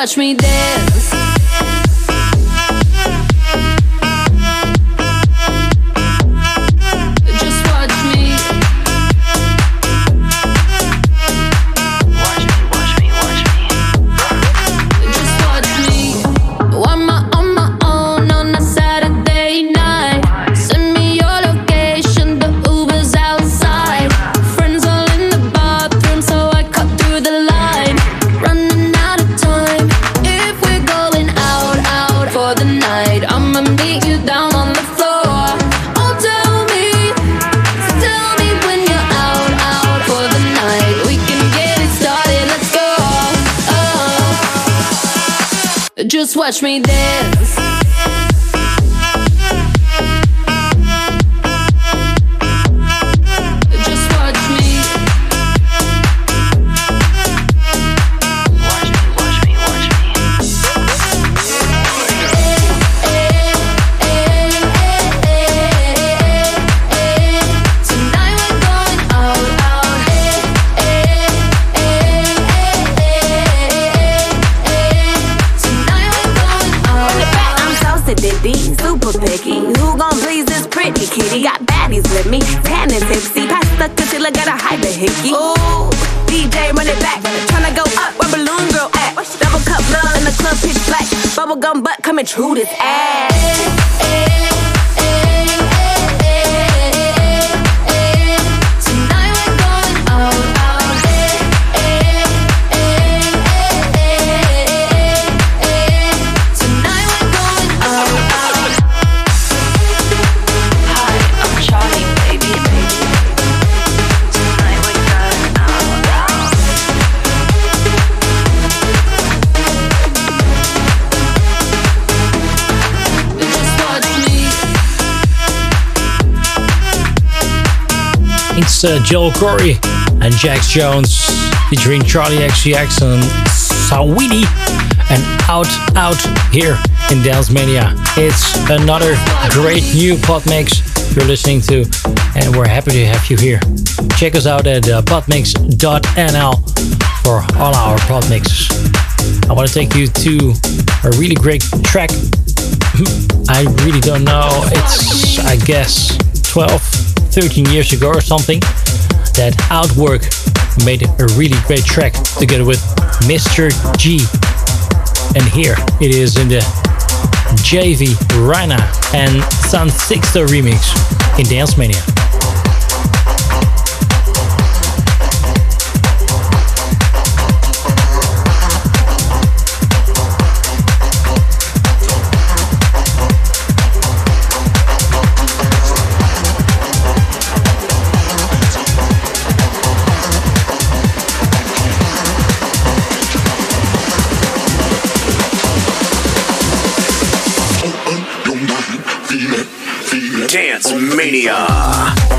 Watch me dance. Watch me dance. True this ass. Uh, Joel Corry and Jax Jones featuring Charli XCX and Saweetie and Out Out here in Dance Mania. It's another great new pod mix you're listening to, and we're happy to have you here. Check us out at uh, podmix.nl for all our pod mixes. I want to take you to a really great track. I really don't know. It's, I guess, 12 13 years ago or something, that Outwork made a really great track together with Mr. G. And here it is in the JV, Rana and Sun Sixto remix in Dance Mania. Mania.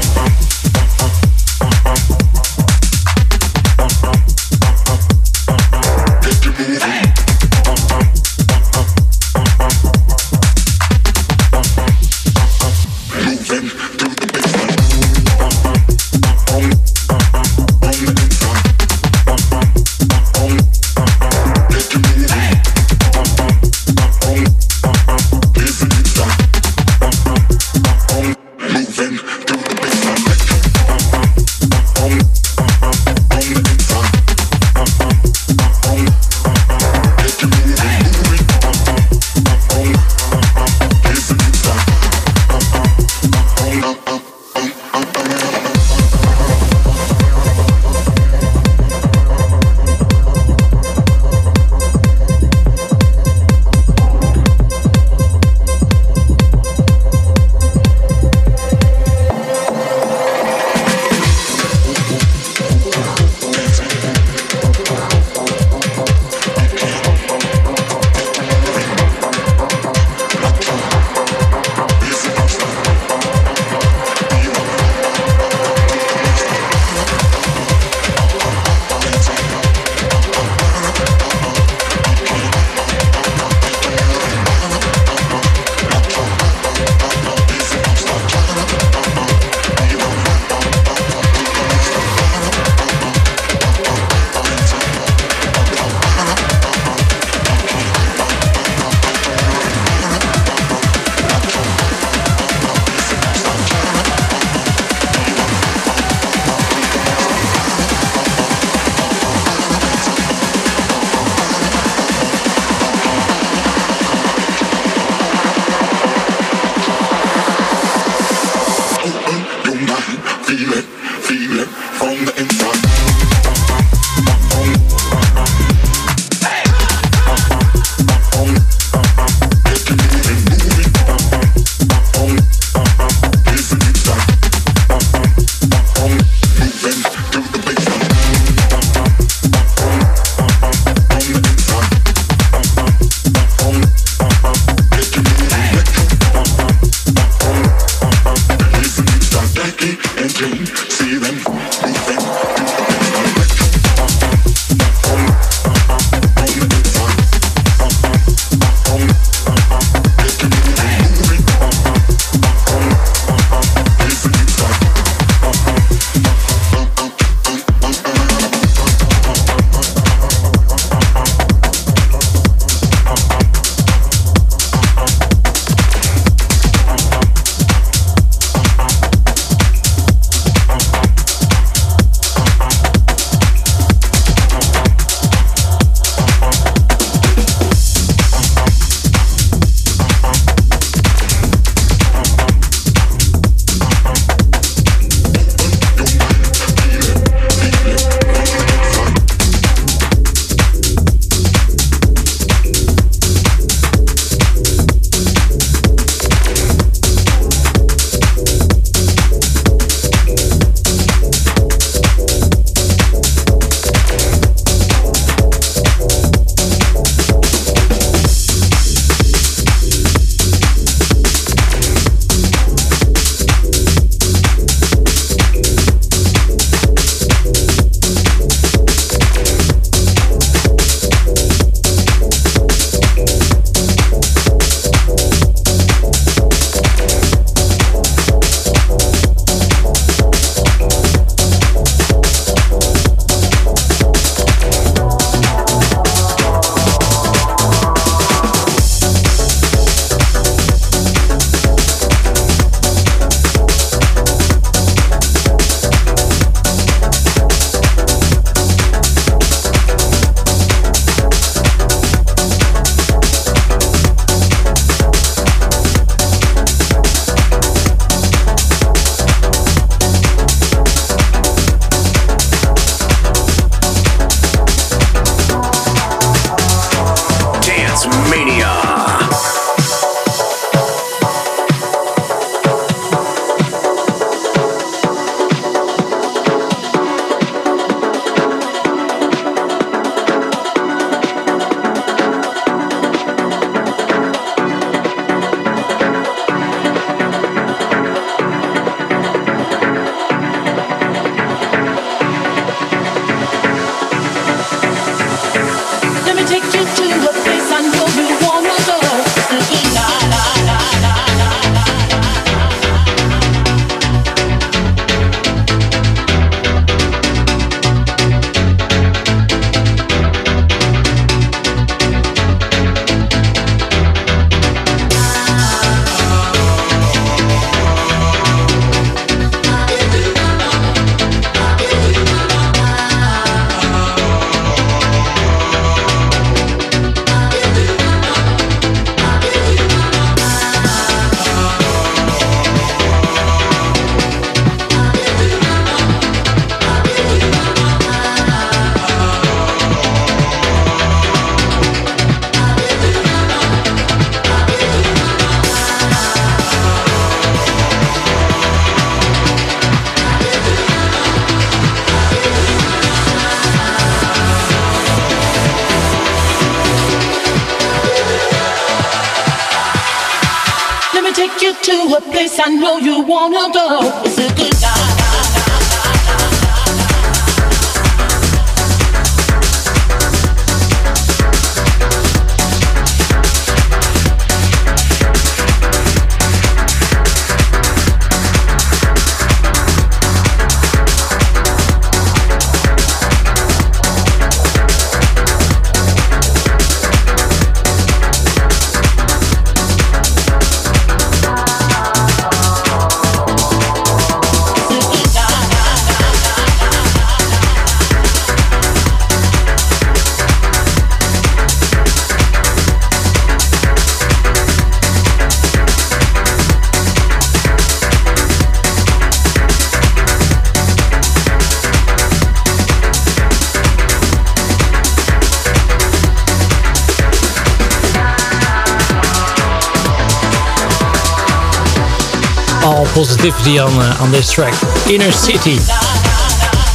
Positivity on uh, on this track. Inner City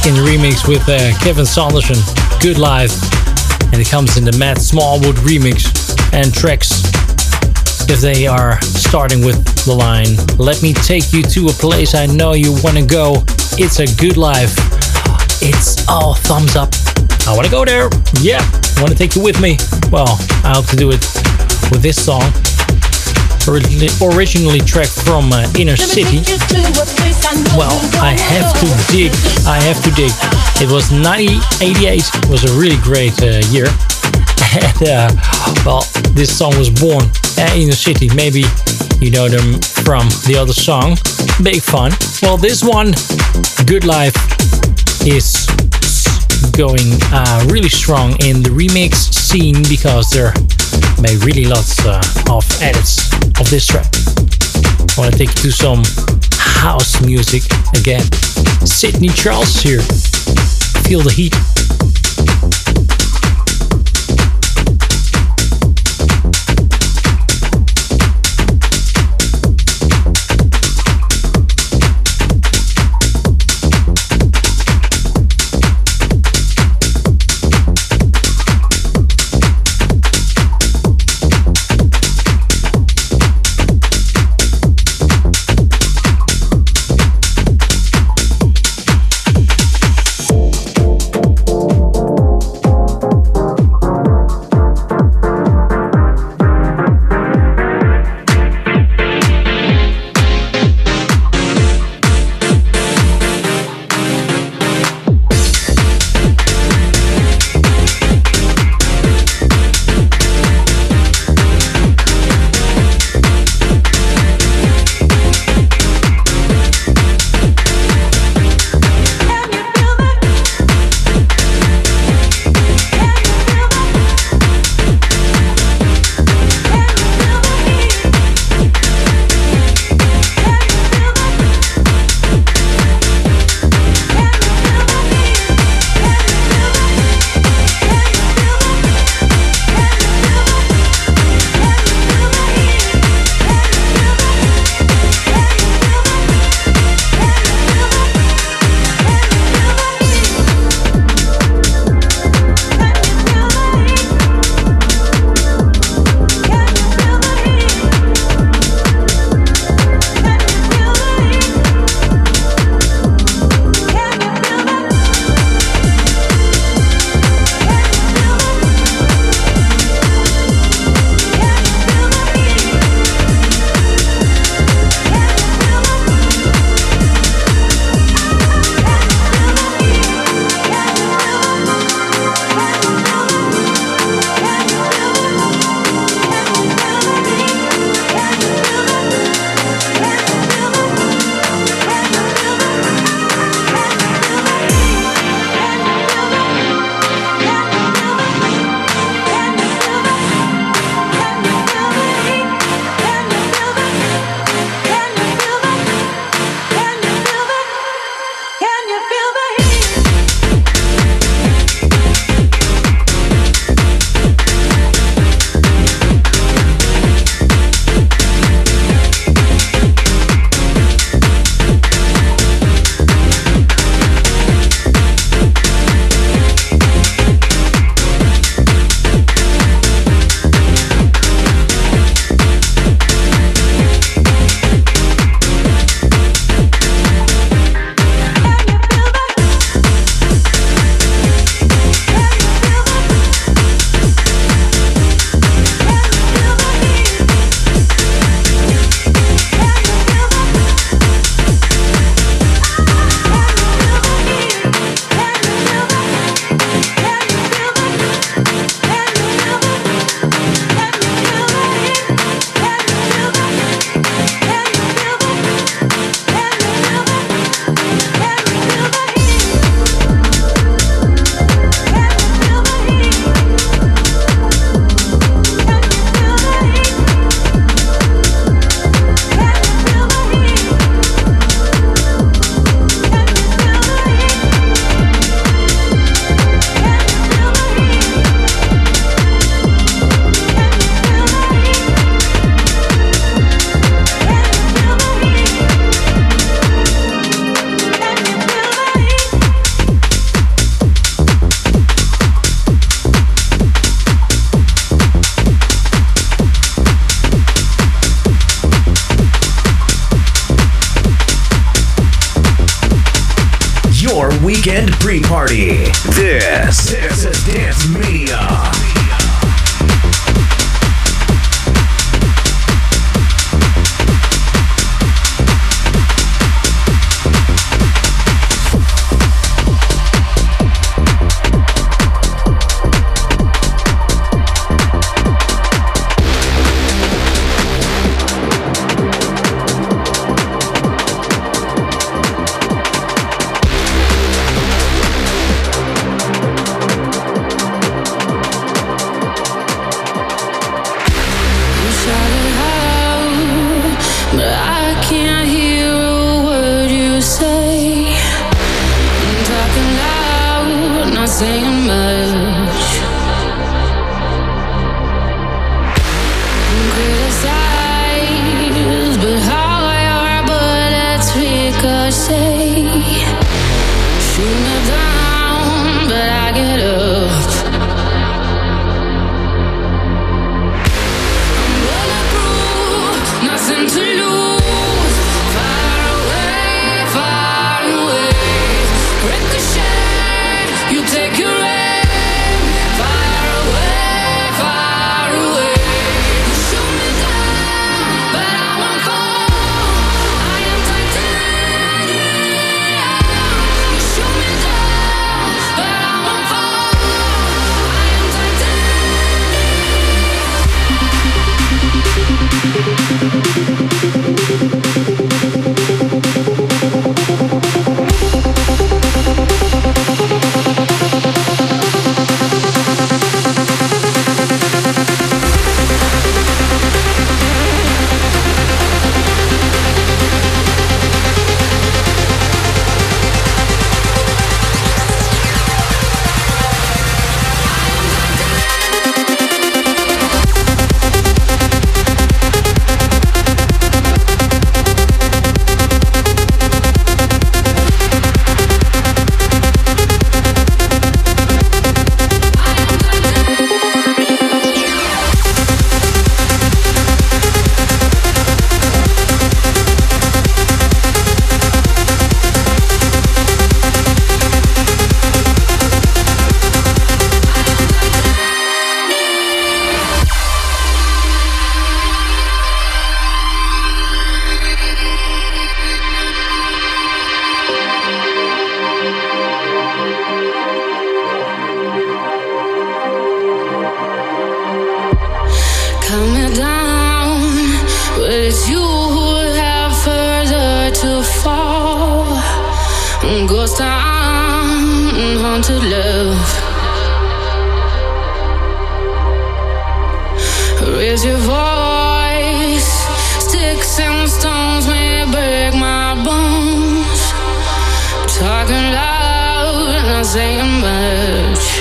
in remix with uh, Kevin Saunderson. Good Life, and it comes in the Matt Smallwood remix. And tracks, if they are starting with the line, "Let me take you to a place I know you wanna go." It's a good life. It's all thumbs up. I wanna go there. Yeah, I wanna take you with me. Well, I hope to do it with this song originally tracked from uh, Inner City. Well, I have to dig. I have to dig. It was 1988. It was a really great uh, year. And, uh, well, this song was born at Inner City. Maybe you know them from the other song, Big Fun. Well, this one, Good Life, is going uh, really strong in the remix scene because there made really lots uh, of edits of this track. I want to take you to some house music again. Sidney Charles here. Feel the heat. saying much.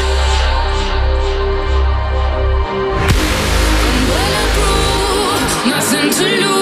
Nothing to lose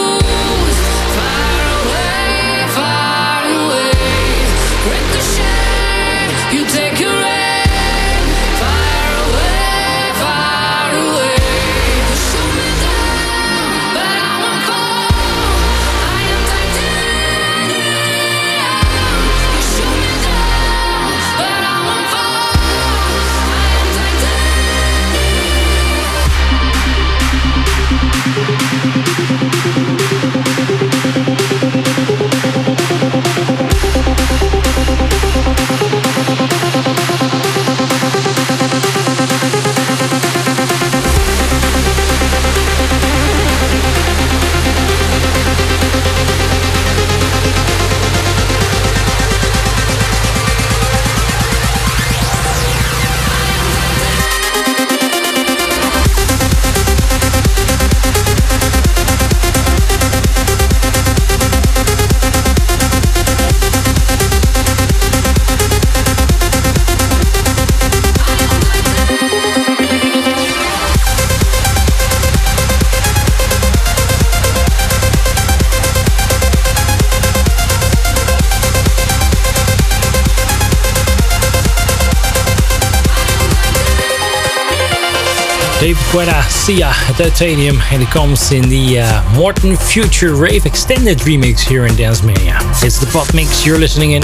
Guetta, Sia Titanium, and it comes in the uh, Morten Future Rave Extended remix here in Dance Mania. It's the pop mix you're listening in.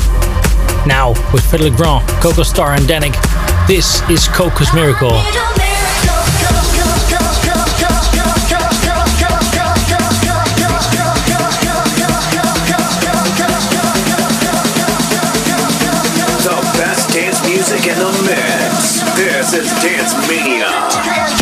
Now with Philip Grand, Coco Star and Danik. This is Coco's Miracle. So best dance music in the mix. This is Dance Mania.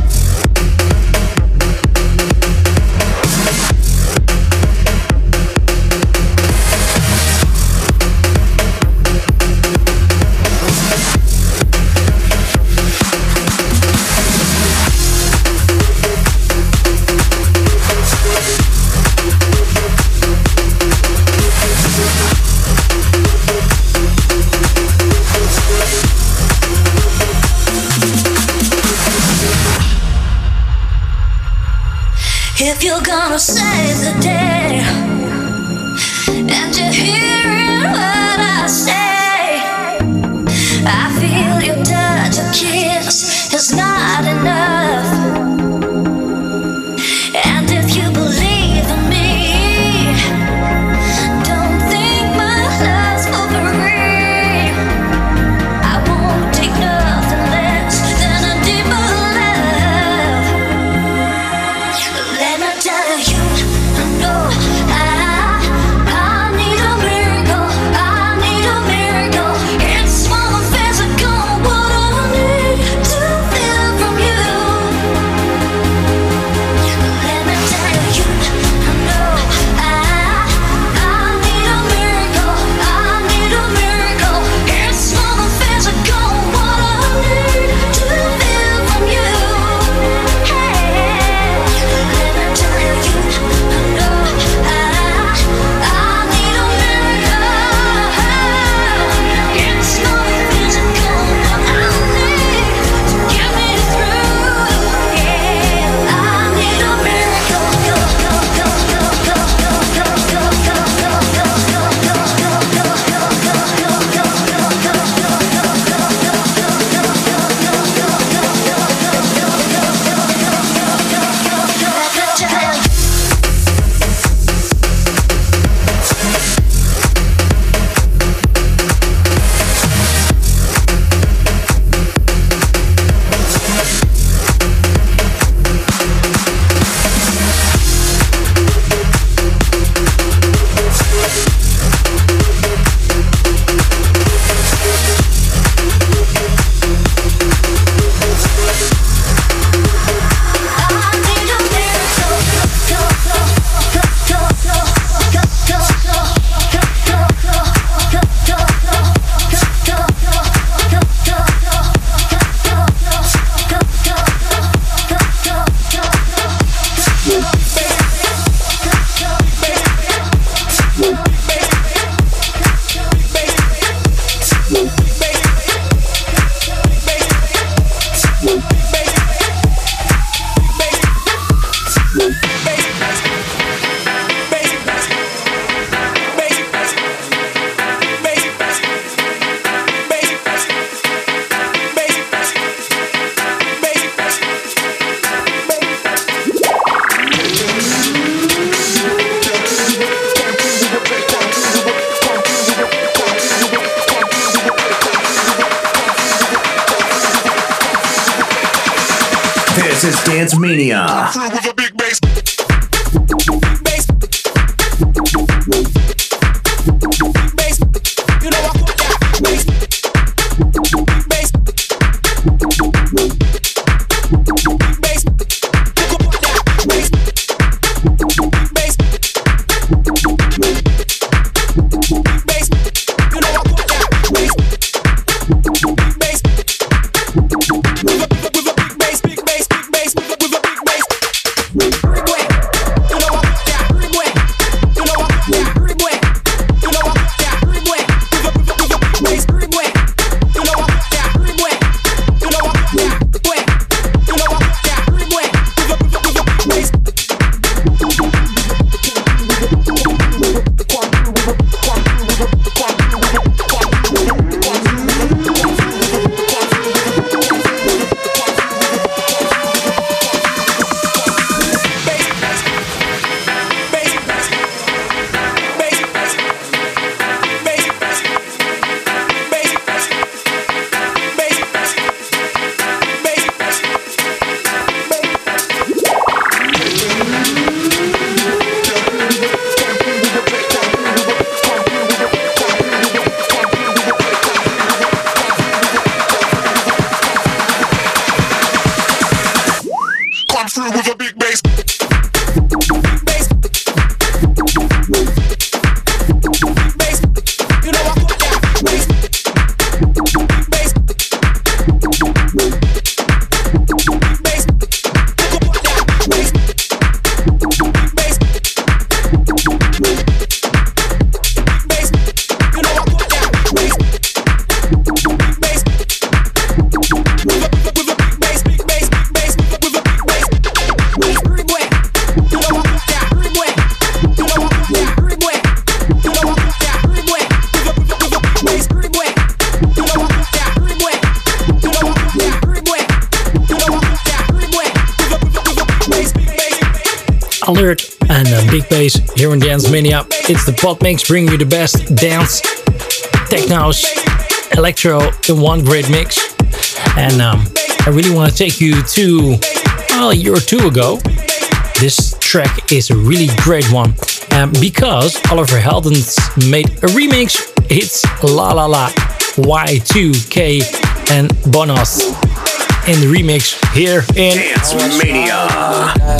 You're Dance Mania. Here in Mania. It's the Pod Mix bringing you the best dance, technos, electro in one great mix. And um, I really want to take you to well, a year or two ago. This track is a really great one um, because Oliver Heldens made a remix. It's La La La Y2K and Bonos in the remix here in Dance Mania.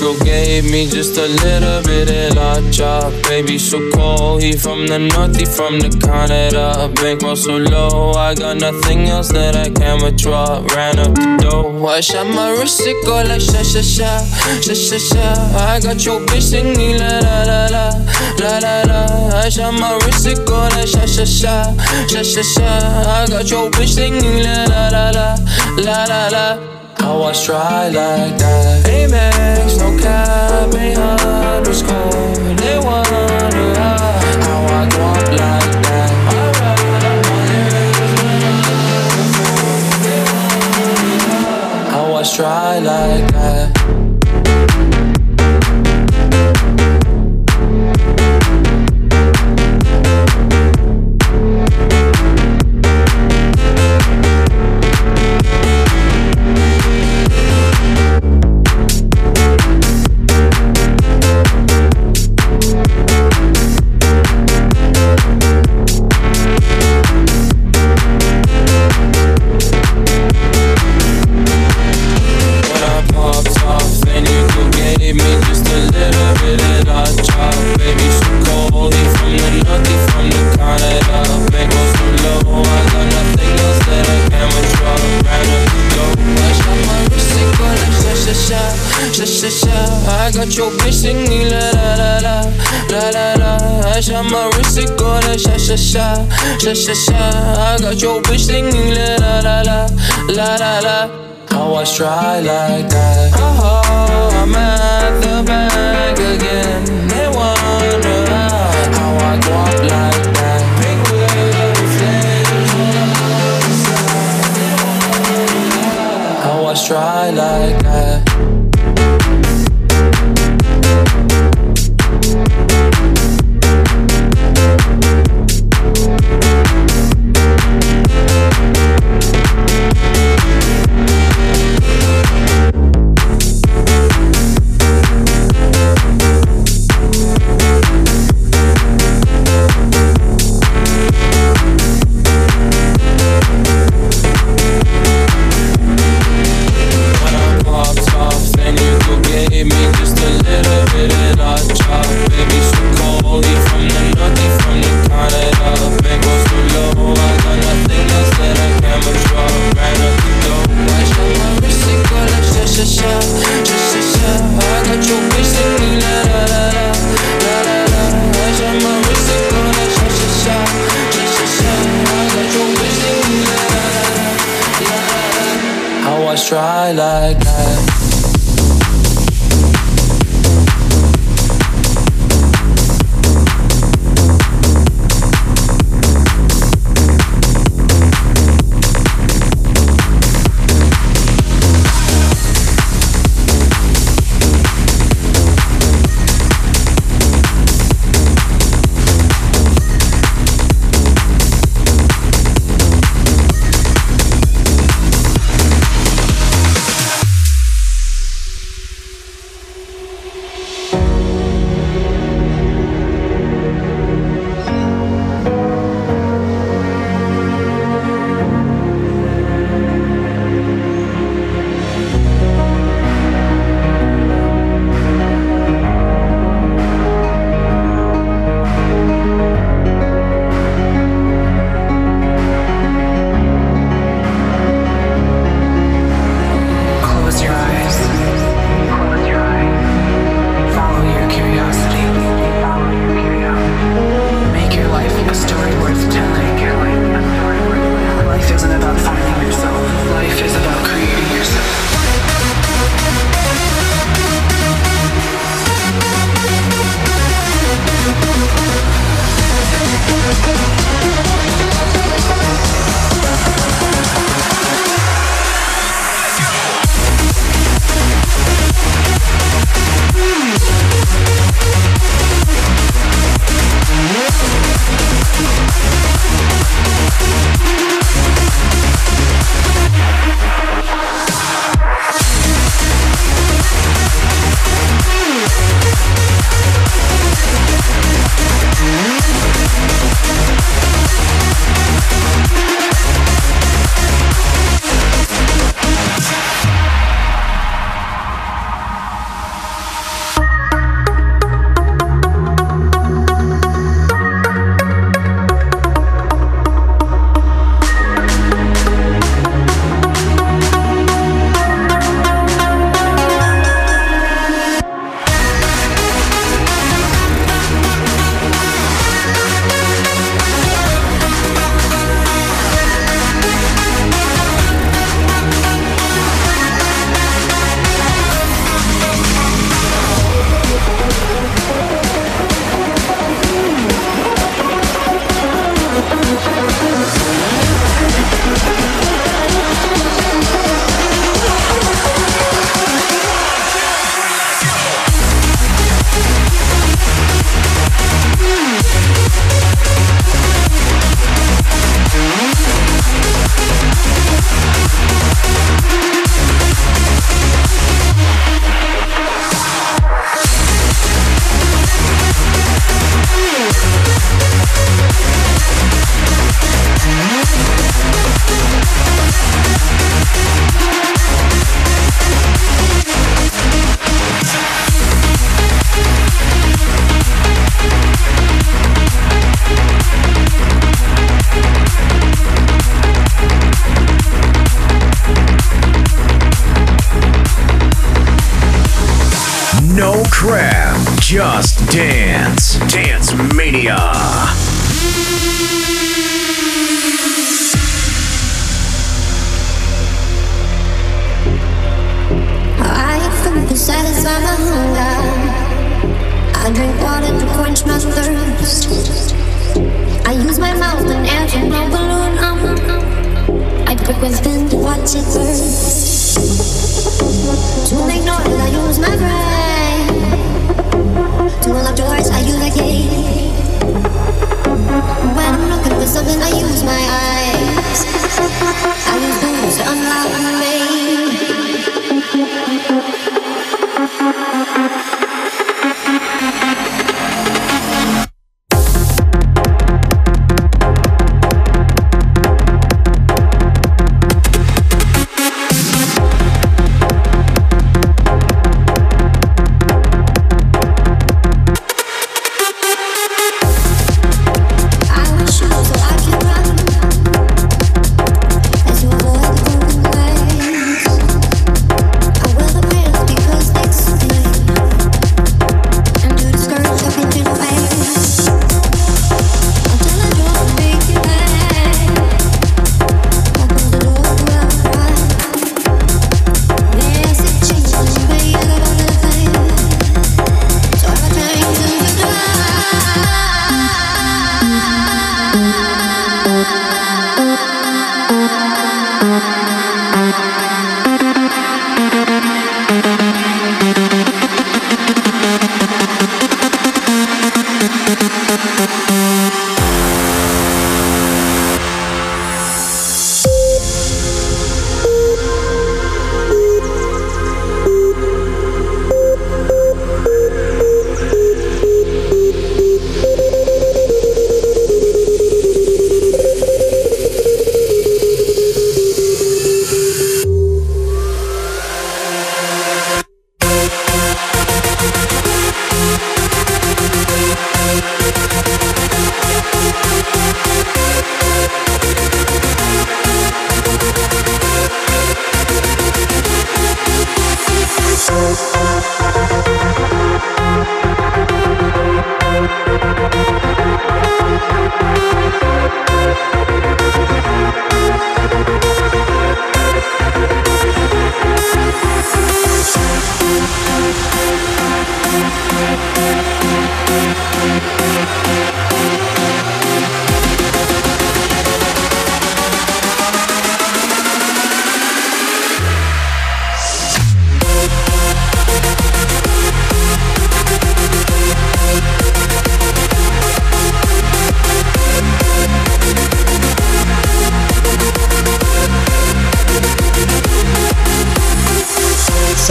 Girl gave me just a little bit of la chop. Baby, so cold. He from the north, he from the Canada. Bankroll so low, I got nothing else that I can withdraw. Ran up the dough. I shot my wrist, it go like sha sha sha, sha sha sha. I got your bitch singing la la la la, la la la. I shot my wrist, it go like sha sha sha, sha sha sha. I got your bitch singing la la la la, la la la. I was try like that. Amex, no cap, a underscore. They wonder how I up like that. I was try like that. Sha sha sha. I got your bitch singing la la la la la la la. I try like that. Oh, I'm at the bank again. They wonder how I go up like that. Big wheels, I was try like that.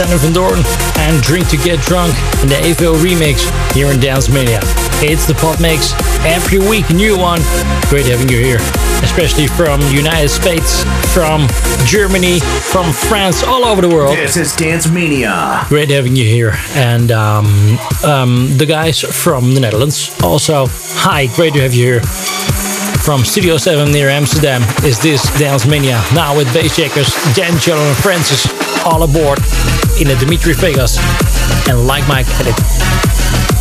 Van Doorn and Drink to Get Drunk in the AVO remix here in Dance Mania. It's the Pod Mix every week, a new one. Great having you here, especially from United States, from Germany, from France, all over the world. This is Dance Mania. Great having you here, and um, um, the guys from the Netherlands also. Hi, great to have you here. From Studio 7 near Amsterdam is this Dance Mania. Now with Bassjackers, D'Angello and Francis all aboard in a Dimitri Vegas and Like Mike edit.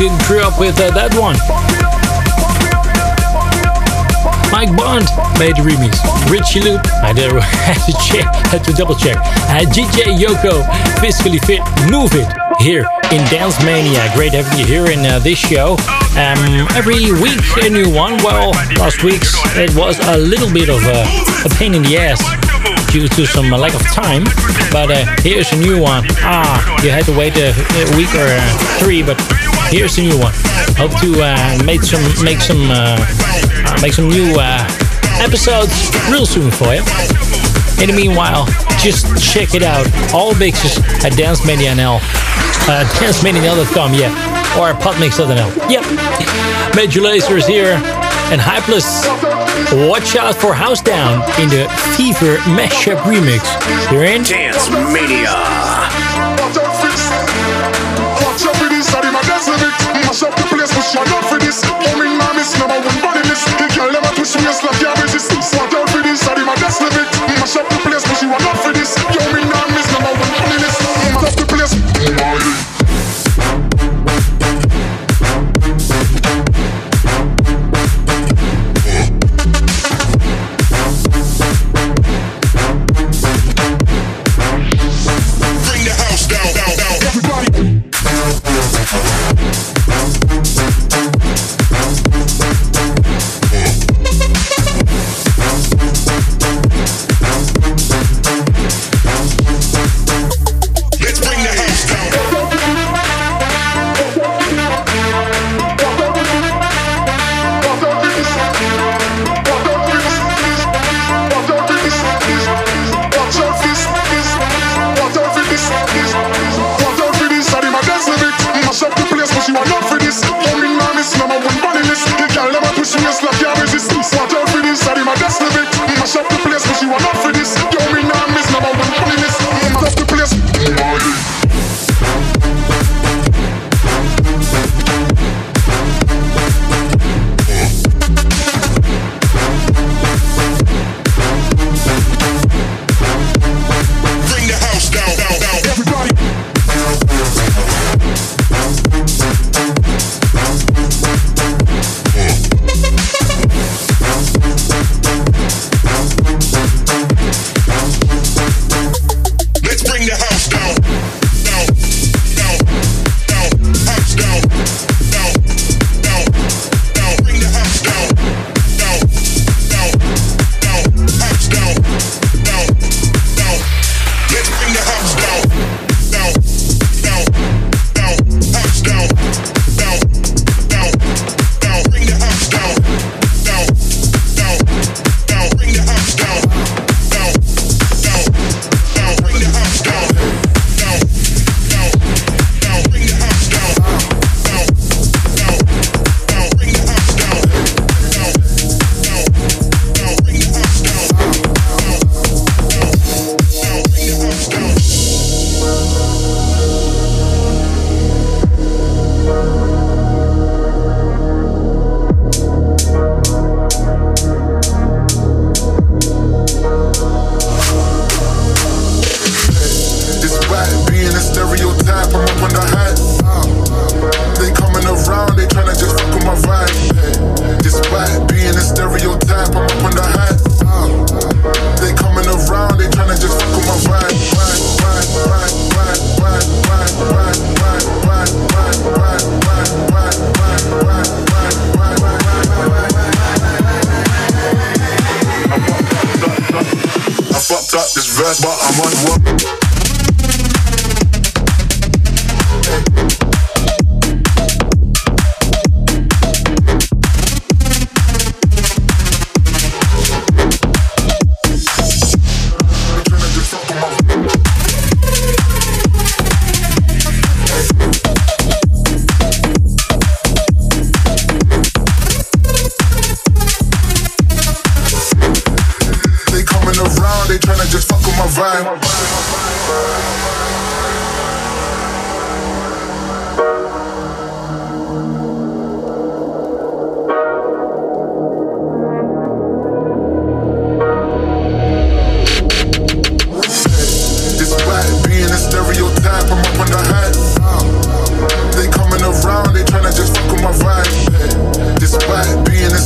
Didn't grow up with uh, that one? Mike Bond made the remix. Richie Loop, I had to check, had to double check. Uh, DJ Yoko, Fiscally Fit, Move It, here in Dance Mania. Great having you here in uh, this show. Um, every week a new one. Well, last week's it was a little bit of a, a pain in the ass due to some lack of time. But uh, here's a new one. Ah, you had to wait a, a week or uh, three, but here's a new one. Hope to uh, make some make some uh, make some new uh, episodes real soon for you. In the meanwhile, just check it out. All mixes at Dance Mania NL. Uh, DanceManiaNL.com, yeah. Or podmix.nl. Yep. Major Lazer is here. And Hypless. Watch out for House Down in the Fever Mashup remix. You're in? Dance Mania. push your love for this. Coming, miss number one body list. The girl never twist waist like your resistance.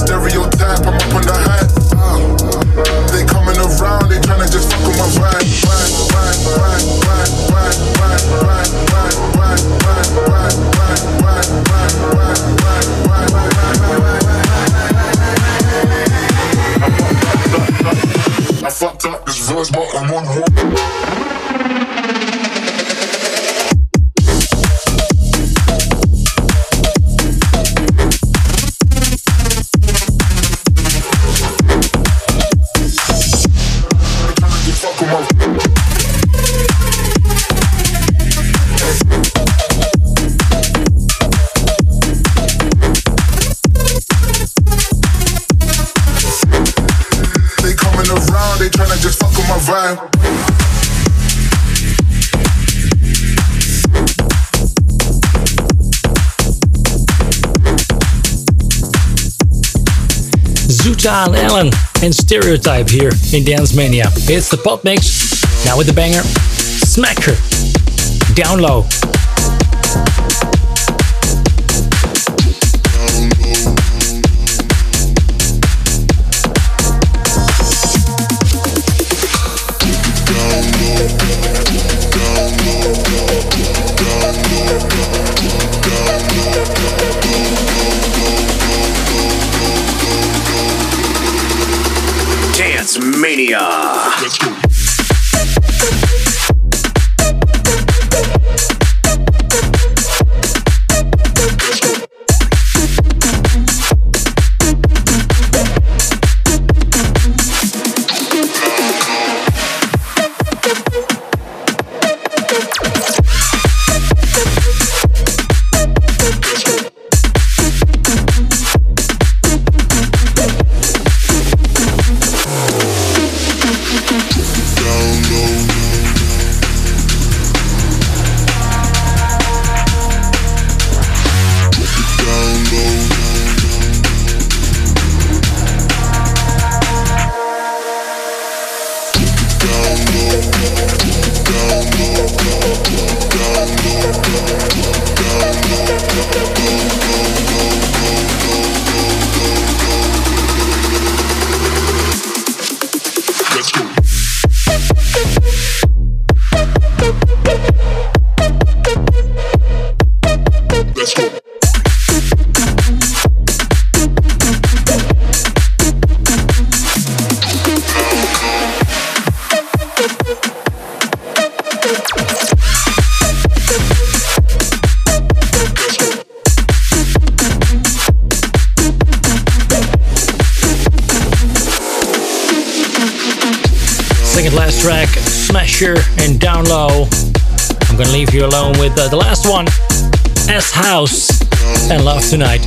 Stereotype, I'm up John Allen and Stereotype here in Dance Mania. It's the Pod Mix, now with the banger Smacker. Down low. With uh, the last one, Shouse and Love Tonight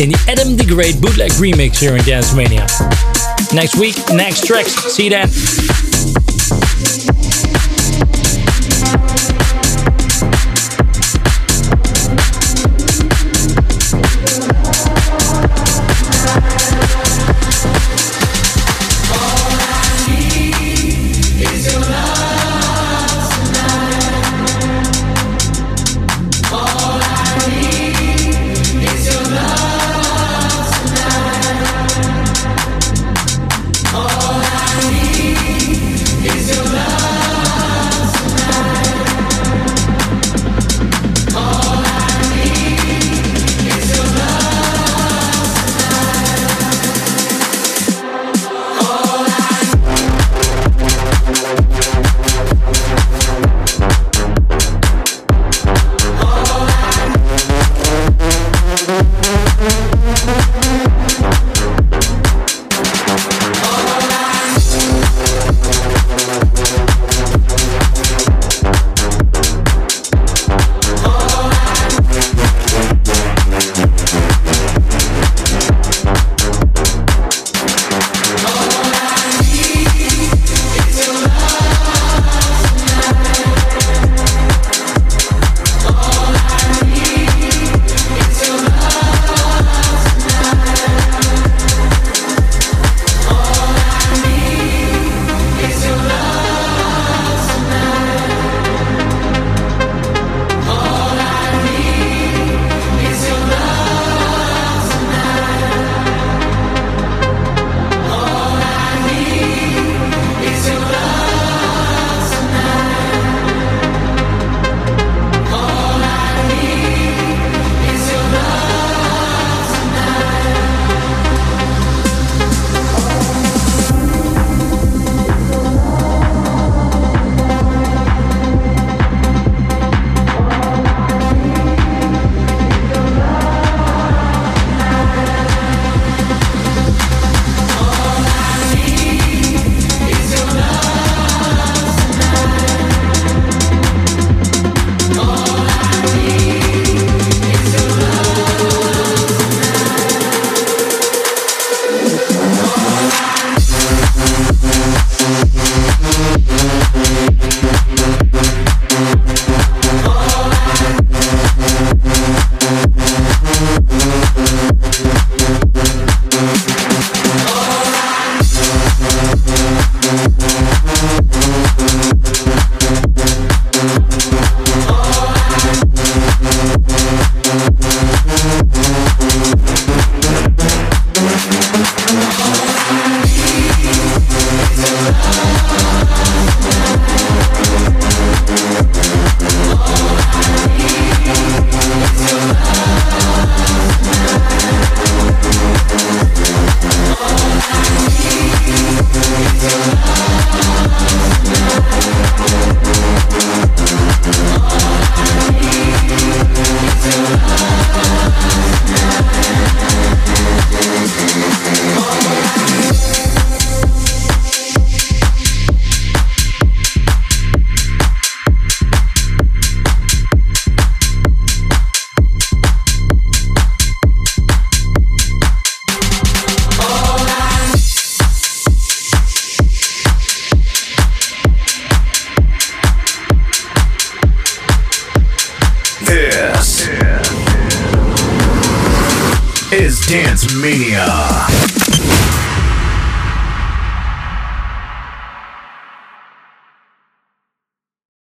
in the Adam the Great bootleg remix here in Dance Mania. Next week, next tracks. See you then.